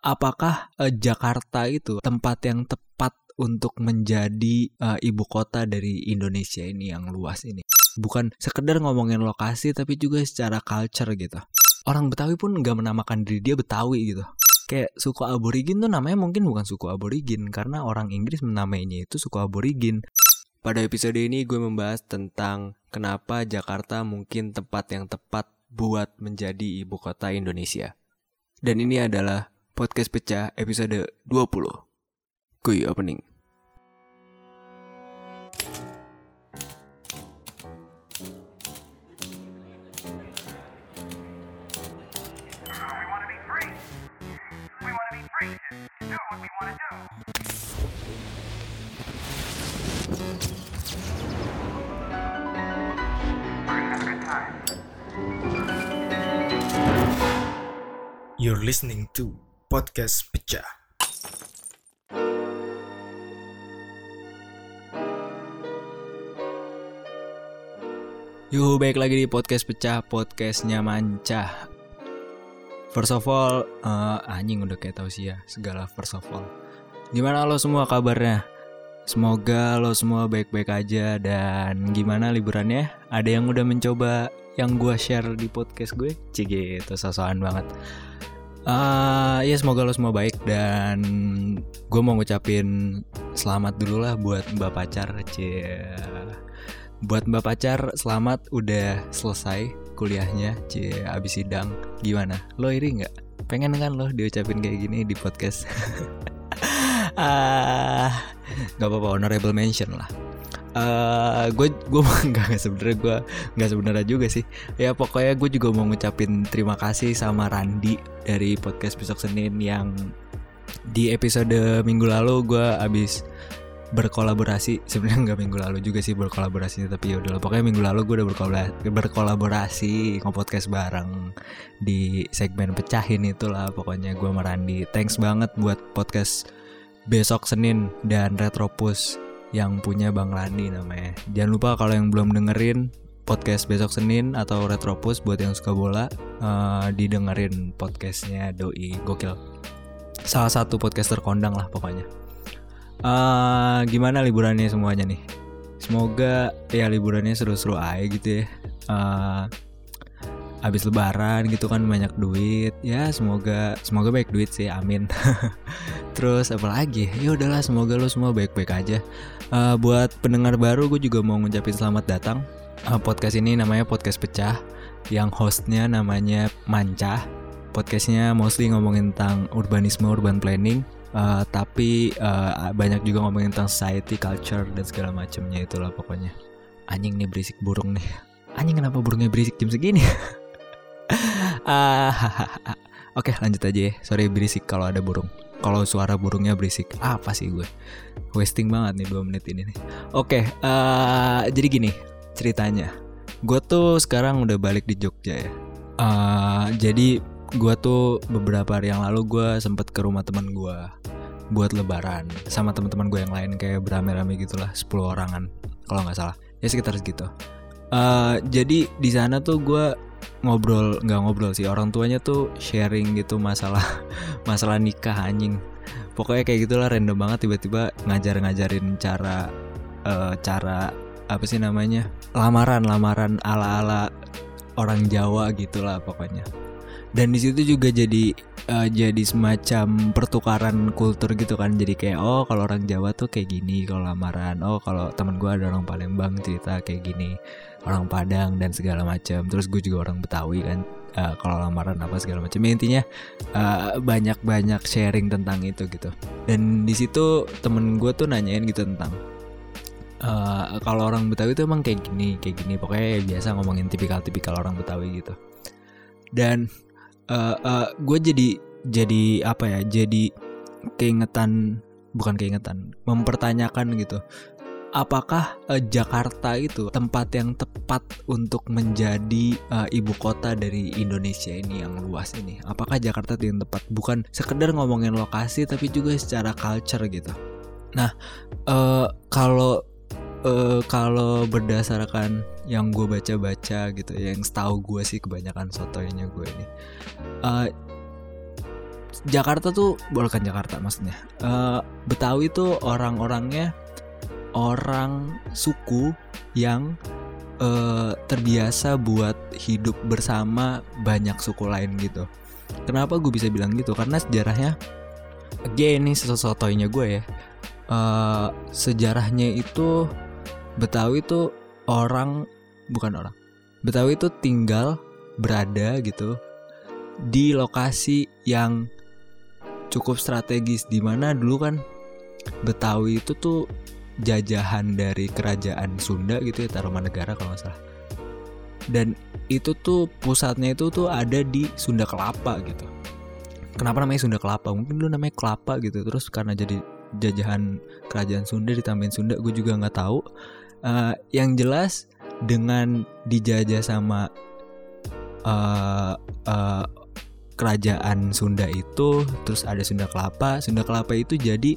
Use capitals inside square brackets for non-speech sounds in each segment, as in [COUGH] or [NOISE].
apakah uh, Jakarta itu tempat yang tepat untuk menjadi uh, ibu kota dari Indonesia ini yang luas ini? Bukan sekedar ngomongin lokasi tapi juga secara culture gitu. Orang Betawi pun nggak menamakan diri dia Betawi gitu. Kayak suku aborigin tuh namanya mungkin bukan suku aborigin karena orang Inggris menamainya itu suku aborigin. Pada episode ini gue membahas tentang kenapa Jakarta mungkin tempat yang tepat buat menjadi ibu kota Indonesia. Dan ini adalah podcast pecah episode 20. Kuy opening. You're listening to Podcast Pecah. Yuh, baik lagi di podcast pecah, podcastnya mancah. First of all, uh, anjing udah kayak tau sih ya, segala first of all. Gimana lo semua kabarnya? Semoga lo semua baik-baik aja dan gimana liburannya? Ada yang udah mencoba yang gue share di podcast gue? Cige, itu sosokan banget. Uh, ya semoga lo semua baik dan gue mau ngucapin selamat dulu lah buat mbak pacar cie. Buat mbak pacar selamat udah selesai kuliahnya cie abis sidang. Gimana? Lo iri nggak? Pengen kan lo diucapin kayak gini di podcast? [LAUGHS] Ah nggak apa-apa honorable mention lah gue uh, gue nggak sebenernya gue nggak sebenarnya juga sih. Ya pokoknya gue juga mau ngucapin terima kasih sama Randi dari podcast besok Senin yang di episode minggu lalu gue abis berkolaborasi. Sebenarnya nggak minggu lalu juga sih berkolaborasi tapi ya udah pokoknya minggu lalu gue udah berkolaborasi, berkolaborasi ngepodcast bareng di segmen pecahin itulah pokoknya gue merandi thanks banget buat podcast besok Senin dan Retropus yang punya Bang Randi namanya. Jangan lupa kalau yang belum dengerin podcast besok Senin atau Retropus buat yang suka bola uh, didengerin podcastnya Doi gokil. Salah satu podcaster kondang lah pokoknya. Uh, gimana liburannya semuanya nih? Semoga ya liburannya seru-seru aja gitu ya. Uh, abis lebaran gitu kan banyak duit. Ya semoga semoga baik duit sih amin. [LAUGHS] Terus apa lagi? Ya udahlah semoga lo semua baik-baik aja. Uh, buat pendengar baru gue juga mau ngucapin selamat datang. Uh, podcast ini namanya podcast pecah yang hostnya namanya Mancah. Podcastnya mostly ngomongin tentang urbanisme urban planning. Uh, tapi uh, banyak juga ngomongin tentang society culture dan segala macamnya itulah pokoknya. Anjing nih berisik burung nih. Anjing kenapa burungnya berisik jam segini [LAUGHS] [LAUGHS] Oke lanjut aja ya. Sorry berisik kalau ada burung. Kalau suara burungnya berisik Apa sih gue? Wasting banget nih 2 menit ini nih. Oke uh, Jadi gini Ceritanya. Gue tuh sekarang udah balik di Jogja ya. Uh, Jadi gue tuh beberapa hari yang lalu gue sempet ke rumah teman gue buat lebaran sama teman-teman gue yang lain kayak berame-rame gitulah 10 orangan kalau nggak salah. Ya sekitar segitu. Uh, jadi di sana tuh gue ngobrol nggak ngobrol sih. Orang tuanya tuh sharing gitu masalah [LAUGHS] masalah nikah anjing. Pokoknya kayak gitulah random banget. Tiba-tiba ngajar-ngajarin cara uh, cara apa sih namanya lamaran lamaran ala-ala orang Jawa gitulah pokoknya. Dan di situ juga jadi uh, jadi semacam pertukaran kultur gitu kan. Jadi kayak oh kalau orang Jawa tuh kayak gini kalau lamaran oh kalau teman gue ada orang Palembang cerita kayak gini orang Padang dan segala macam terus gue juga orang Betawi kan uh, kalau lamaran apa segala macam ya, intinya uh, banyak banyak sharing tentang itu gitu. Dan di situ temen gue tuh nanyain gitu tentang uh, kalau orang Betawi tuh emang kayak gini kayak gini. Pokoknya biasa ngomongin tipikal-tipikal orang Betawi gitu. Dan uh, uh, gue jadi jadi apa ya jadi keingetan bukan keingetan mempertanyakan gitu apakah uh, Jakarta itu tempat yang tepat untuk menjadi uh, ibu kota dari Indonesia ini yang luas ini apakah Jakarta itu yang tepat bukan sekedar ngomongin lokasi tapi juga secara culture gitu nah uh, kalau uh, kalau berdasarkan yang gue baca-baca gitu yang setahu gue sih kebanyakan sotonya gue ini uh, Jakarta tuh bukan Jakarta maksudnya. Eh, Betawi tuh orang-orangnya orang suku yang eh, terbiasa buat hidup bersama banyak suku lain gitu. Kenapa gue bisa bilang gitu? Karena sejarahnya, again ini sesuatunya gue ya. Eh, sejarahnya itu Betawi tuh orang bukan orang. Betawi itu tinggal berada gitu di lokasi yang cukup strategis di mana dulu kan Betawi itu tuh jajahan dari kerajaan Sunda gitu ya Tarumanegara kalau nggak salah. Dan itu tuh pusatnya itu tuh ada di Sunda Kelapa gitu. Kenapa namanya Sunda Kelapa? Mungkin dulu namanya Kelapa gitu. Terus karena jadi jajahan kerajaan Sunda ditambahin Sunda, gue juga nggak tahu. Eh, yang jelas dengan dijajah sama eh, eh, kerajaan Sunda itu, terus ada Sunda Kelapa. Sunda Kelapa itu jadi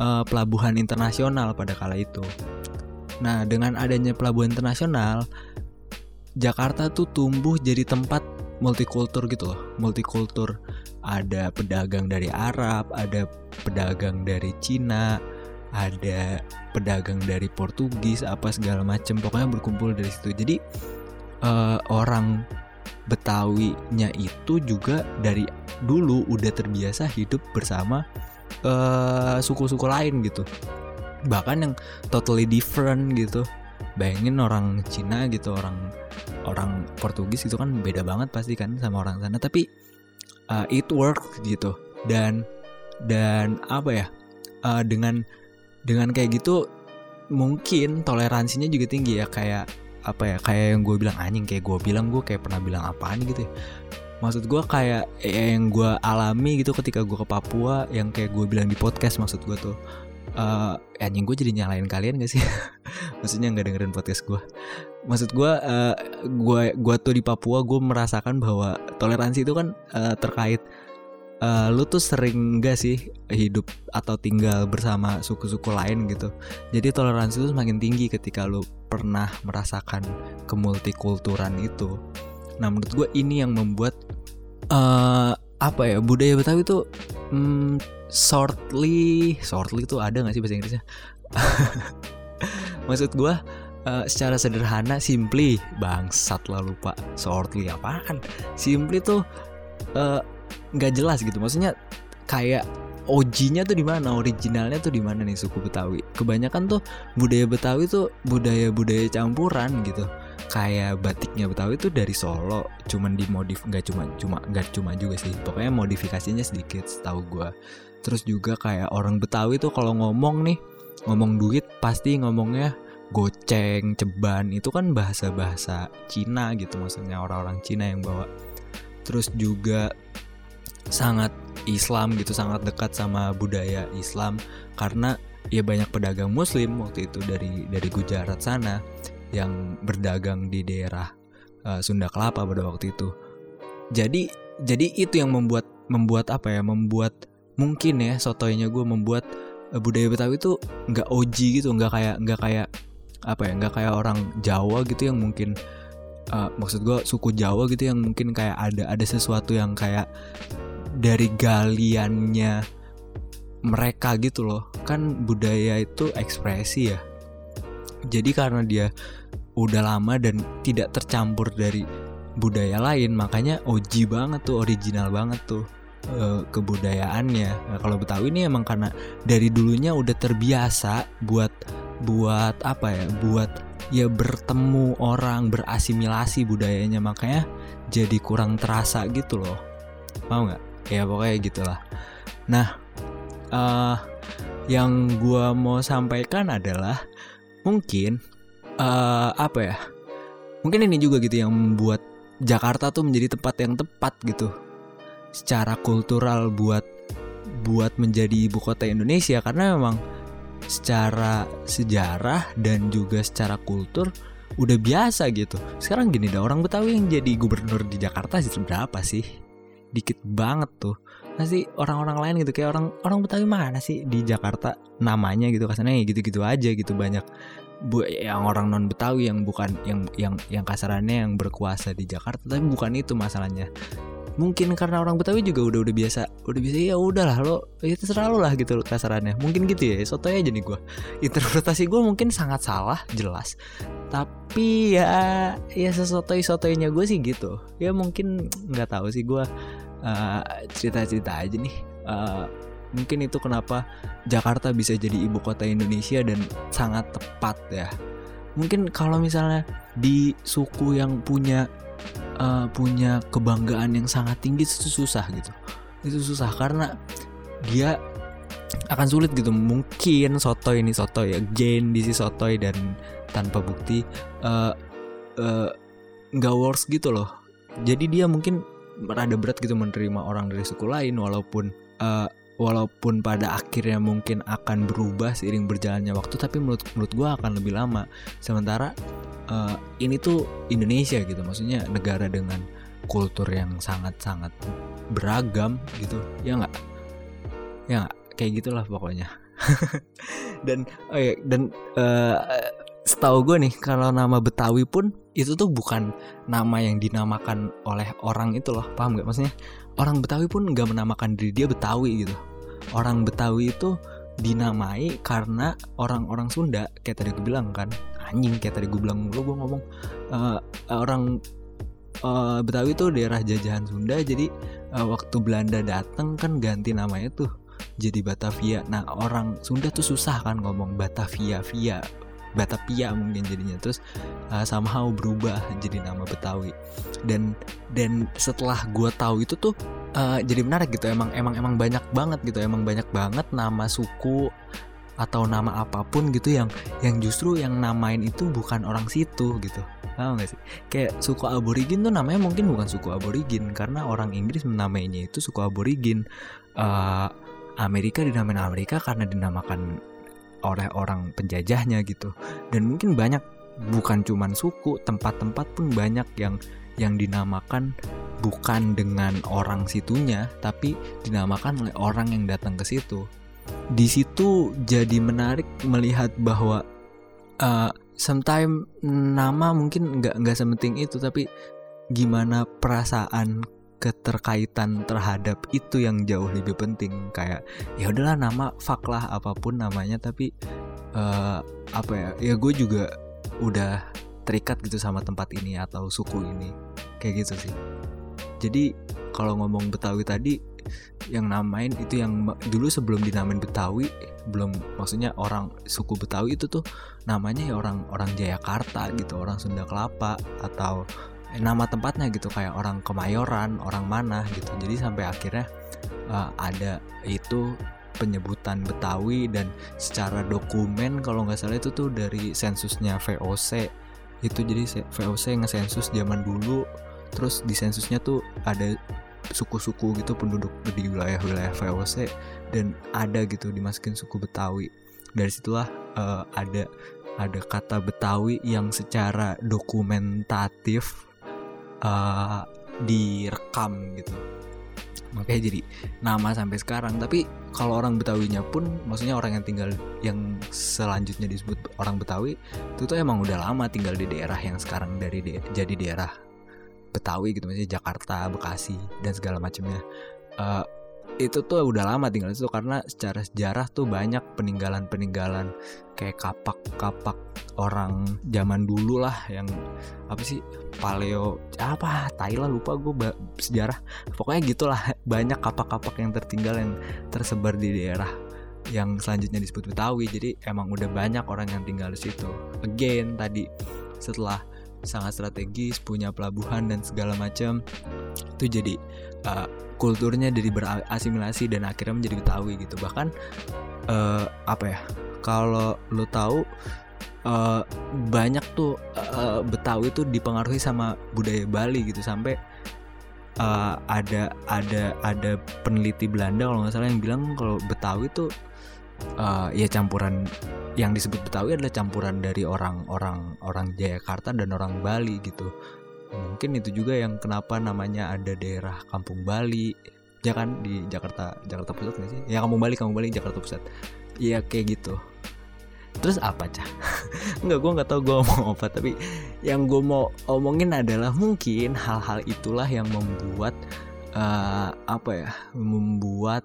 eh, pelabuhan internasional pada kala itu. Nah, dengan adanya pelabuhan internasional, Jakarta tuh tumbuh jadi tempat multikultur gitu loh. Multikultur. Ada pedagang dari Arab, ada pedagang dari Cina, ada pedagang dari Portugis, apa segala macem. Pokoknya berkumpul dari situ. Jadi eh, orang Betawinya itu juga dari dulu udah terbiasa hidup bersama eh, suku-suku lain gitu. Bahkan yang totally different gitu. Bayangin orang Cina gitu, orang orang Portugis itu kan beda banget pasti kan sama orang sana. Tapi uh, it work gitu. Dan dan apa ya? uh, dengan dengan kayak gitu mungkin toleransinya juga tinggi ya kayak apa ya kayak yang gue bilang anjing kayak gue bilang gue kayak pernah bilang apaan gitu ya maksud gue kayak eh, yang gue alami gitu ketika gue ke Papua yang kayak gue bilang di podcast maksud gue tuh eh anjing gue jadi nyalain kalian gak sih? [LAUGHS] Maksudnya nggak dengerin podcast gue maksud gue eh, gue gue tuh di Papua gue merasakan bahwa toleransi itu kan eh, terkait eh, lu tuh sering gak sih hidup atau tinggal bersama suku-suku lain gitu? Jadi toleransi itu semakin tinggi ketika lu pernah merasakan kemultikulturan itu nah menurut gue ini yang membuat eh apa ya budaya Betawi itu hmm, shortly shortly itu ada gak sih bahasa Inggrisnya? [LAUGHS] Maksud gue eh, secara sederhana simply bangsat lah lupa shortly apaan? Simply tuh eh, nggak jelas gitu. Maksudnya kayak OG-nya tuh di mana originalnya tuh di mana nih suku Betawi? Kebanyakan tuh budaya Betawi tuh budaya-budaya campuran gitu kayak batiknya Betawi tuh dari Solo cuman dimodif nggak cuma cuma nggak cuma juga sih. Pokoknya modifikasinya sedikit setahu gua. Terus juga kayak orang Betawi tuh kalau ngomong nih ngomong duit pasti ngomongnya goceng ceban itu kan bahasa-bahasa Cina gitu maksudnya orang-orang Cina yang bawa. Terus juga sangat Islam gitu sangat dekat sama budaya Islam karena ya banyak pedagang Muslim waktu itu dari dari Gujarat sana yang berdagang di daerah eh, Sunda Kelapa pada waktu itu. Jadi jadi itu yang membuat membuat apa ya membuat mungkin ya sotoynya gue membuat eh, budaya Betawi itu nggak OG gitu nggak kayak nggak kayak apa ya nggak kayak orang Jawa gitu yang mungkin eh, maksud gue suku Jawa gitu yang mungkin kayak ada ada sesuatu yang kayak dari galiannya mereka gitu loh kan budaya itu ekspresi ya jadi karena dia udah lama dan tidak tercampur dari budaya lain makanya OG banget tuh original banget tuh eh, kebudayaannya. Nah, kalau Betawi ini emang karena dari dulunya udah terbiasa buat buat apa ya buat ya bertemu orang berasimilasi budayanya makanya jadi kurang terasa gitu loh. Mau nggak? Ya pokoknya gitulah. Nah eh yang gua mau sampaikan adalah mungkin eh apa ya? Mungkin ini juga gitu yang membuat Jakarta tuh menjadi tempat yang tepat gitu. Secara kultural buat buat menjadi ibu kota Indonesia. Karena memang secara sejarah dan juga secara kultur udah biasa gitu. Sekarang gini dah orang Betawi yang jadi gubernur di Jakarta sih berapa sih dikit banget tuh. Masih orang-orang lain gitu kayak orang orang Betawi mana sih di Jakarta namanya gitu kasarnya ya gitu-gitu aja gitu banyak bu yang orang non Betawi yang bukan yang yang yang kasarannya yang berkuasa di Jakarta tapi bukan itu masalahnya. Mungkin karena orang Betawi juga udah udah biasa udah biasa ya udahlah lo ya terserah lo lah gitu kasarannya. Mungkin gitu ya soto aja nih gue interpretasi gue mungkin sangat salah jelas. Tapi ya ya sesotoi sotoinya gue sih gitu. Ya mungkin nggak tahu sih gue uh, cerita cerita aja nih. Uh, mungkin itu kenapa Jakarta bisa jadi ibu kota Indonesia dan sangat tepat ya. Mungkin kalau misalnya di suku yang punya uh, punya kebanggaan yang sangat tinggi itu susah gitu. Itu susah karena dia akan sulit gitu. Mungkin soto ini soto ya gain di si sotoy dan tanpa bukti uh, uh, nggak works gitu loh. Jadi dia mungkin rada berat gitu menerima orang dari suku lain walaupun uh, walaupun pada akhirnya mungkin akan berubah seiring berjalannya waktu tapi menurut menurut gue akan lebih lama. Sementara uh, ini tuh Indonesia gitu maksudnya negara dengan kultur yang sangat-sangat beragam gitu ya nggak? Ya gak? kayak gitulah pokoknya. [LAUGHS] Dan oh ya, dan uh, setahu gue nih kalau nama Betawi pun itu tuh bukan nama yang dinamakan oleh orang itu loh. Paham gak maksudnya? Orang Betawi pun nggak menamakan diri dia Betawi gitu. Orang Betawi itu dinamai karena orang-orang Sunda kayak tadi gue bilang kan. Anjing kayak tadi gue bilang lu gue ngomong uh, orang uh, Betawi itu daerah jajahan Sunda jadi uh, waktu Belanda datang kan ganti namanya tuh jadi Batavia. Nah orang Sunda tuh susah kan ngomong Batavia via Batavia mungkin jadinya. Terus uh, somehow berubah jadi nama Betawi. Dan dan setelah gue tahu itu tuh uh, jadi menarik gitu. Emang emang emang banyak banget gitu. Emang banyak banget nama suku atau nama apa pun gitu yang yang justru yang namain itu bukan orang situ gitu. Tahu gak sih? Kayak suku aborigin tuh namanya mungkin bukan suku aborigin. Karena orang Inggris menamainya itu suku aborigin. Uh, Amerika dinamain Amerika karena dinamakan oleh orang penjajahnya gitu. Dan mungkin banyak bukan cuman suku tempat-tempat pun banyak yang yang dinamakan bukan dengan orang situnya tapi dinamakan oleh orang yang datang ke situ. Di situ jadi menarik melihat bahwa uh, sometimes nama mungkin nggak nggak sementing itu tapi gimana perasaan keterkaitan terhadap itu yang jauh lebih penting. Kayak ya udahlah nama fuck lah apa pun namanya. Tapi uh, apa ya ya gue juga udah terikat gitu sama tempat ini atau suku ini. Kayak gitu sih. Jadi kalau ngomong Betawi tadi yang namain itu yang dulu sebelum dinamain Betawi belum maksudnya orang suku Betawi itu tuh namanya ya orang orang Jayakarta gitu orang Sunda Kelapa atau nama tempatnya gitu kayak orang Kemayoran, orang mana gitu. Jadi sampai akhirnya uh, ada itu penyebutan Betawi dan secara dokumen kalau nggak salah itu tuh dari sensusnya VOC itu jadi VOC ngesensus zaman dulu terus di sensusnya tuh ada suku-suku gitu penduduk di wilayah-wilayah VOC dan ada gitu dimasukin suku Betawi dari situlah uh, ada ada kata Betawi yang secara dokumentatif uh, direkam gitu. Makanya jadi nama sampai sekarang. Tapi kalau orang Betawinya pun maksudnya orang yang tinggal yang selanjutnya disebut orang Betawi itu tuh emang udah lama tinggal di daerah yang sekarang dari de jadi daerah Betawi gitu maksudnya Jakarta Bekasi dan segala macamnya. Uh, itu tuh udah lama tinggal itu karena secara sejarah tuh banyak peninggalan-peninggalan. Kayak kapak-kapak orang zaman dulu lah yang apa sih paleo apa Thailand lupa gue sejarah. Pokoknya gitulah [LAUGHS] banyak kapak-kapak yang tertinggal yang tersebar di daerah yang selanjutnya disebut Betawi. Jadi emang udah banyak orang yang tinggal di situ. Again tadi setelah sangat strategis punya pelabuhan dan segala macam itu jadi uh, kulturnya jadi berasimilasi dan akhirnya menjadi Betawi gitu. Bahkan uh, apa ya kalau lo tahu uh, banyak tuh uh, Betawi tuh dipengaruhi sama budaya Bali gitu. Sampai uh, ada ada ada peneliti Belanda kalau nggak salah yang bilang kalau Betawi tuh uh, ya campuran yang disebut Betawi adalah campuran dari orang-orang orang Jayakarta dan orang Bali gitu mungkin itu juga yang kenapa namanya ada daerah Kampung Bali ya kan? Di Jakarta Jakarta Pusat nggak sih? Ya Kampung Bali Kampung Bali Jakarta Pusat. Iya kayak gitu. Terus apa cah [LAUGHS] nggak gue nggak tahu gue mau apa tapi yang gue mau omongin adalah mungkin hal-hal itulah yang membuat uh, apa ya? Membuat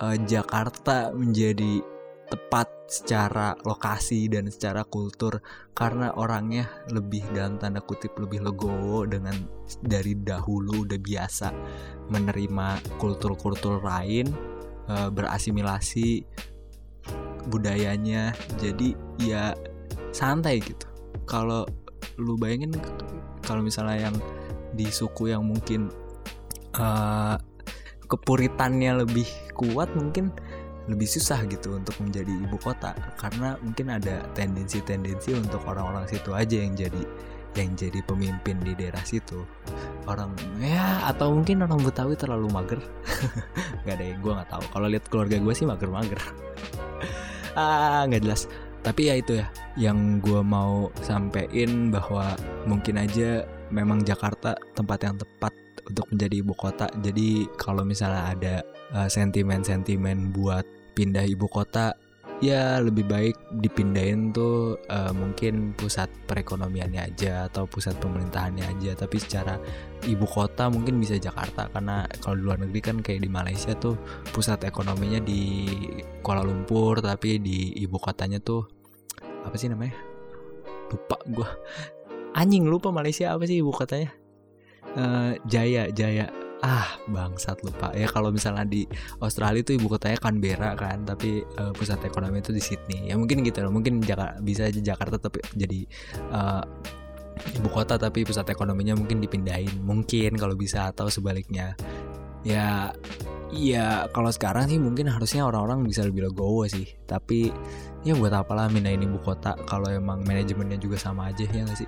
uh, Jakarta menjadi tepat secara lokasi dan secara kultur karena orangnya lebih dalam tanda kutip lebih legowo dengan dari dahulu udah biasa menerima kultur-kultur lain uh, berasimilasi budayanya. Jadi ya santai gitu. Kalau lu bayangin kalau misalnya yang di suku yang mungkin uh, kepuritannya lebih kuat mungkin lebih susah gitu untuk menjadi ibu kota karena mungkin ada tendensi-tendensi untuk orang-orang situ aja yang jadi yang jadi pemimpin di daerah situ. Orang ya atau mungkin orang Betawi terlalu mager. [LAUGHS] Nggak deh gue nggak tahu. Kalau lihat keluarga gue sih mager-mager. [LAUGHS] Ah nggak jelas. Tapi ya itu ya yang gue mau sampein bahwa mungkin aja memang Jakarta tempat yang tepat untuk menjadi ibu kota. Jadi kalau misalnya ada uh, sentimen-sentimen buat pindah ibu kota ya lebih baik dipindahin tuh uh, mungkin pusat perekonomiannya aja atau pusat pemerintahannya aja. Tapi secara ibu kota mungkin bisa Jakarta karena kalau luar negeri kan kayak di Malaysia tuh pusat ekonominya di Kuala Lumpur tapi di ibu kotanya tuh apa sih namanya? Lupa gue anjing lupa Malaysia apa sih ibu kotanya? Uh, Jaya Jaya ah bangsat lupa ya kalau misalnya di Australia itu ibu kotanya Canberra kan tapi uh, pusat ekonomi itu di Sydney. Ya mungkin gitu loh. Mungkin Jakarta bisa aja Jakarta tapi jadi uh, ibu kota tapi pusat ekonominya mungkin dipindahin. Mungkin kalau bisa atau sebaliknya. Ya Iya, kalau sekarang sih mungkin harusnya orang-orang bisa lebih legowo sih. Tapi ya buat apalah mindahin ibu kota. Kalau emang manajemennya juga sama aja ya nggak sih?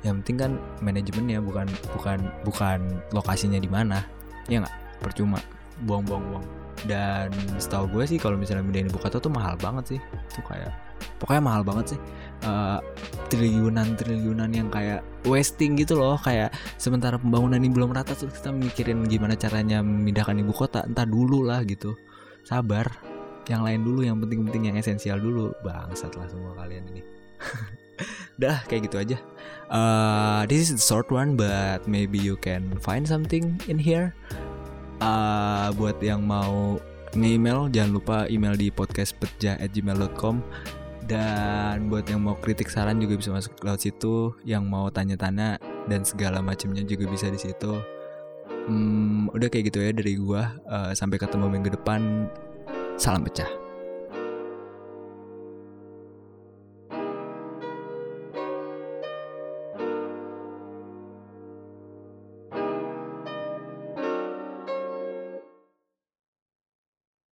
Yang penting kan manajemennya bukan bukan bukan lokasinya di mana. Ya nggak? Percuma. Buang-buang uang. Dan setahu gue sih kalau misalnya mindahin ibu kota tuh mahal banget sih. Itu kayak pokoknya mahal banget sih. Uh, triliunan triliunan yang kayak wasting gitu loh. Kayak sementara pembangunan ini belum rata terus kita mikirin gimana caranya memindahkan ibu kota. Entah dulu lah gitu. Sabar. Yang lain dulu yang penting-penting yang esensial dulu. Bangsat lah semua kalian ini. [LAUGHS] Dah kayak gitu aja uh, This is the short one But maybe you can find something in here. Uh, Buat yang mau nge-email Jangan lupa email di podcastpetja@gmail.com dan buat yang mau kritik saran juga bisa masuk lewat situ. Yang mau tanya-tanya dan segala macamnya juga bisa di situ. Hmm, udah kayak gitu ya dari gua. Uh, sampai ketemu minggu depan. Salam pecah